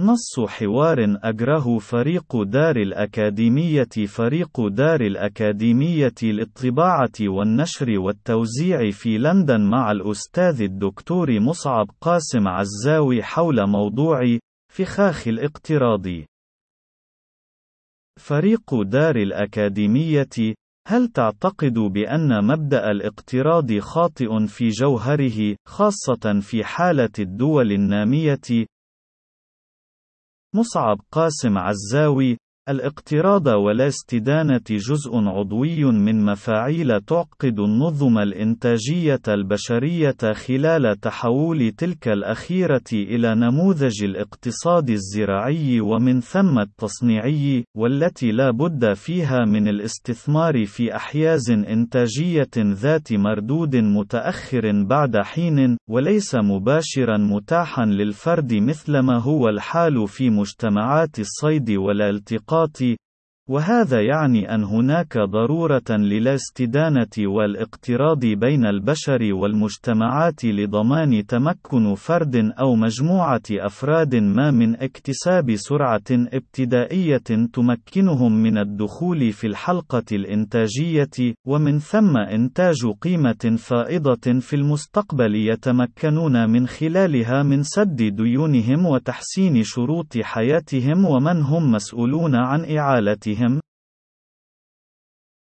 نص حوار أجره فريق دار الأكاديمية فريق دار الأكاديمية للطباعة والنشر والتوزيع في لندن مع الأستاذ الدكتور مصعب قاسم عزاوي حول موضوع فخاخ الاقتراض. فريق دار الأكاديمية هل تعتقد بأن مبدأ الاقتراض خاطئ في جوهره، خاصة في حالة الدول النامية؟ مصعب قاسم عزاوي الاقتراض ولا استدانة جزء عضوي من مفاعيل تعقد النظم الإنتاجية البشرية خلال تحول تلك الأخيرة إلى نموذج الاقتصاد الزراعي ومن ثم التصنيعي، والتي لا بد فيها من الاستثمار في أحياز إنتاجية ذات مردود متأخر بعد حين، وليس مباشرا متاحا للفرد مثلما هو الحال في مجتمعات الصيد والالتقاط الإسقاط وهذا يعني أن هناك ضرورة للاستدانة والاقتراض بين البشر والمجتمعات لضمان تمكن فرد أو مجموعة أفراد ما من اكتساب سرعة ابتدائية تمكنهم من الدخول في الحلقة الإنتاجية، ومن ثم إنتاج قيمة فائضة في المستقبل يتمكنون من خلالها من سد ديونهم وتحسين شروط حياتهم ومن هم مسؤولون عن إعالتهم. him.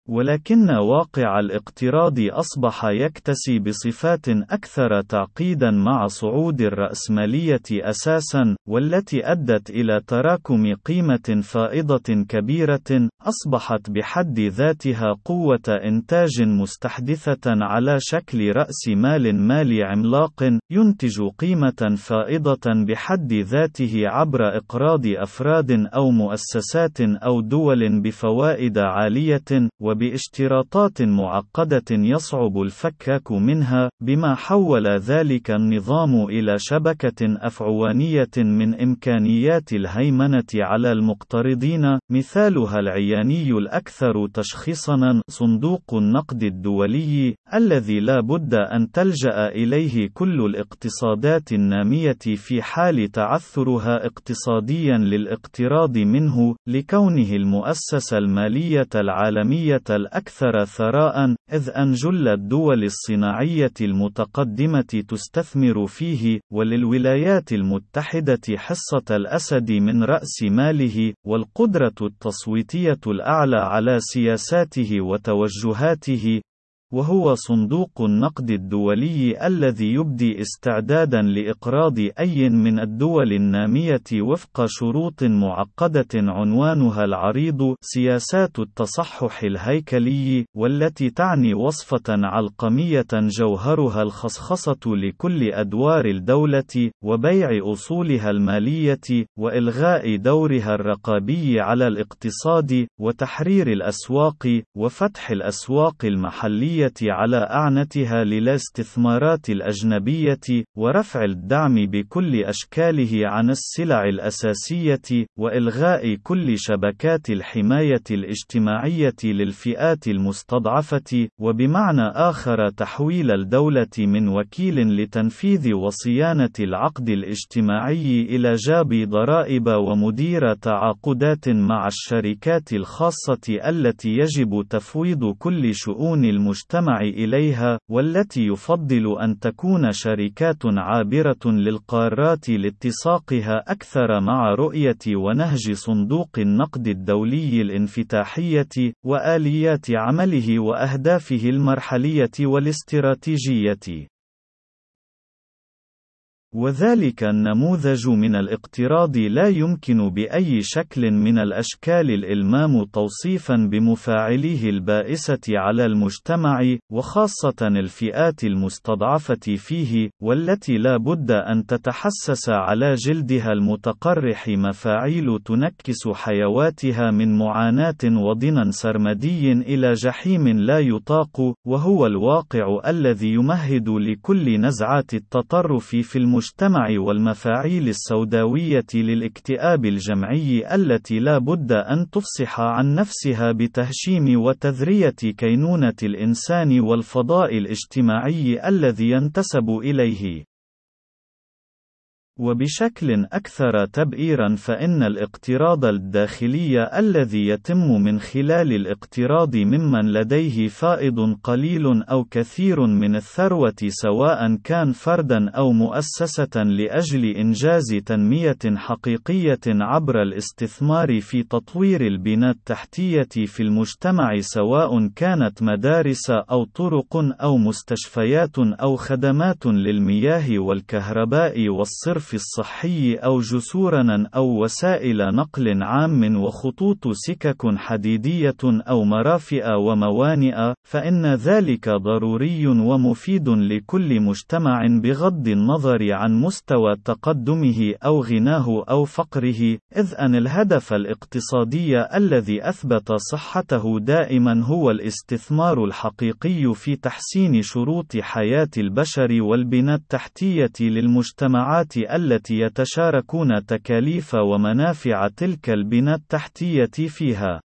ولكن واقع الاقتراض أصبح يكتسي بصفات أكثر تعقيدا مع صعود الرأسمالية أساسا، والتي أدت إلى تراكم قيمة فائضة كبيرة، أصبحت بحد ذاتها قوة إنتاج مستحدثة على شكل رأس مال مالي عملاق، ينتج قيمة فائضة بحد ذاته عبر إقراض أفراد أو مؤسسات أو دول بفوائد عالية، وباشتراطات معقدة يصعب الفكاك منها، بما حول ذلك النظام إلى شبكة أفعوانية من إمكانيات الهيمنة على المقترضين، مثالها العياني الأكثر تشخيصًا صندوق النقد الدولي، الذي لا بد أن تلجأ إليه كل الاقتصادات النامية في حال تعثرها اقتصاديًا للاقتراض منه، لكونه المؤسسة المالية العالمية الأكثر ثراء، إذ أن جل الدول الصناعية المتقدمة تستثمر فيه، وللولايات المتحدة حصة الأسد من رأس ماله، والقدرة التصويتية الأعلى على سياساته وتوجهاته، وهو صندوق النقد الدولي الذي يبدي استعدادا لإقراض أي من الدول النامية وفق شروط معقدة عنوانها العريض سياسات التصحح الهيكلي، والتي تعني وصفة علقمية جوهرها الخصخصة لكل أدوار الدولة، وبيع أصولها المالية، وإلغاء دورها الرقابي على الاقتصاد، وتحرير الأسواق، وفتح الأسواق المحلية الدولية على أعنتها للاستثمارات الأجنبية، ورفع الدعم بكل أشكاله عن السلع الأساسية، وإلغاء كل شبكات الحماية الاجتماعية للفئات المستضعفة، وبمعنى آخر تحويل الدولة من وكيل لتنفيذ وصيانة العقد الاجتماعي إلى جاب ضرائب ومدير تعاقدات مع الشركات الخاصة التي يجب تفويض كل شؤون المجتمع. المجتمع إليها، والتي يفضل أن تكون شركات عابرة للقارات لاتساقها أكثر مع رؤية ونهج صندوق النقد الدولي الانفتاحية، وآليات عمله وأهدافه المرحلية والاستراتيجية. وذلك النموذج من الاقتراض لا يمكن بأي شكل من الأشكال الإلمام توصيفا بمفاعليه البائسة على المجتمع، وخاصة الفئات المستضعفة فيه، والتي لا بد أن تتحسس على جلدها المتقرح مفاعيل تنكس حيواتها من معاناة وضنا سرمدي إلى جحيم لا يطاق، وهو الواقع الذي يمهد لكل نزعات التطرف في المجتمع. المجتمع والمفاعيل السوداوية للاكتئاب الجمعي التي لا بد أن تفصح عن نفسها بتهشيم وتذرية كينونة الإنسان والفضاء الاجتماعي الذي ينتسب إليه. وبشكل أكثر تبئيرا فإن الاقتراض الداخلي الذي يتم من خلال الاقتراض ممن لديه فائض قليل أو كثير من الثروة سواء كان فردا أو مؤسسة لأجل إنجاز تنمية حقيقية عبر الاستثمار في تطوير البنى التحتية في المجتمع سواء كانت مدارس أو طرق أو مستشفيات أو خدمات للمياه والكهرباء والصرف الصرف الصحي أو جسورنا أو وسائل نقل عام وخطوط سكك حديدية أو مرافئ وموانئ، فإن ذلك ضروري ومفيد لكل مجتمع بغض النظر عن مستوى تقدمه أو غناه أو فقره، إذ أن الهدف الاقتصادي الذي أثبت صحته دائما هو الاستثمار الحقيقي في تحسين شروط حياة البشر والبنى التحتية للمجتمعات التي يتشاركون تكاليف ومنافع تلك البنى التحتية فيها.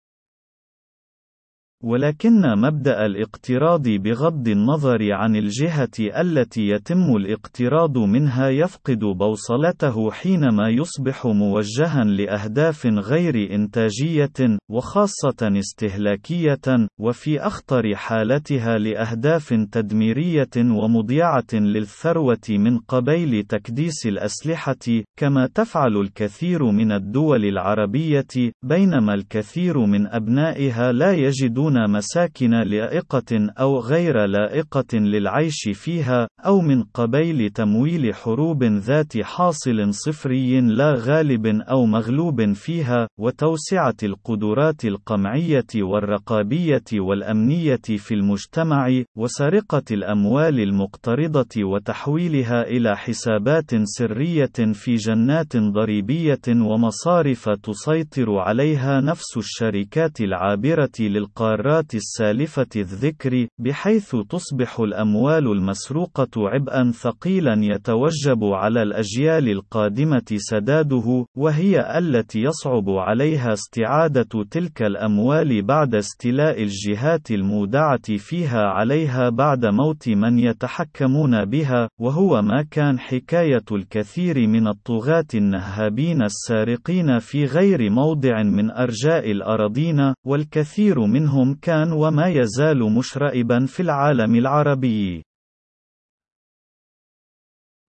ولكن مبدأ الاقتراض بغض النظر عن الجهة التي يتم الاقتراض منها يفقد بوصلته حينما يصبح موجها لأهداف غير إنتاجية، وخاصة استهلاكية، وفي أخطر حالتها لأهداف تدميرية ومضيعة للثروة من قبيل تكديس الأسلحة، كما تفعل الكثير من الدول العربية، بينما الكثير من أبنائها لا يجدون يكون مساكن لائقة أو غير لائقة للعيش فيها، أو من قبيل تمويل حروب ذات حاصل صفري لا غالب أو مغلوب فيها، وتوسعة القدرات القمعية والرقابية والأمنية في المجتمع، وسرقة الأموال المقترضة وتحويلها إلى حسابات سرية في جنات ضريبية ومصارف تسيطر عليها نفس الشركات العابرة للقارات المرات السالفة الذكر، بحيث تصبح الأموال المسروقة عبئًا ثقيلًا يتوجب على الأجيال القادمة سداده، وهي التي يصعب عليها استعادة تلك الأموال بعد استيلاء الجهات المودعة فيها عليها بعد موت من يتحكمون بها، وهو ما كان حكاية الكثير من الطغاة النهابين السارقين في غير موضع من أرجاء الأراضين، والكثير منهم كان وما يزال مشرئبا في العالم العربي.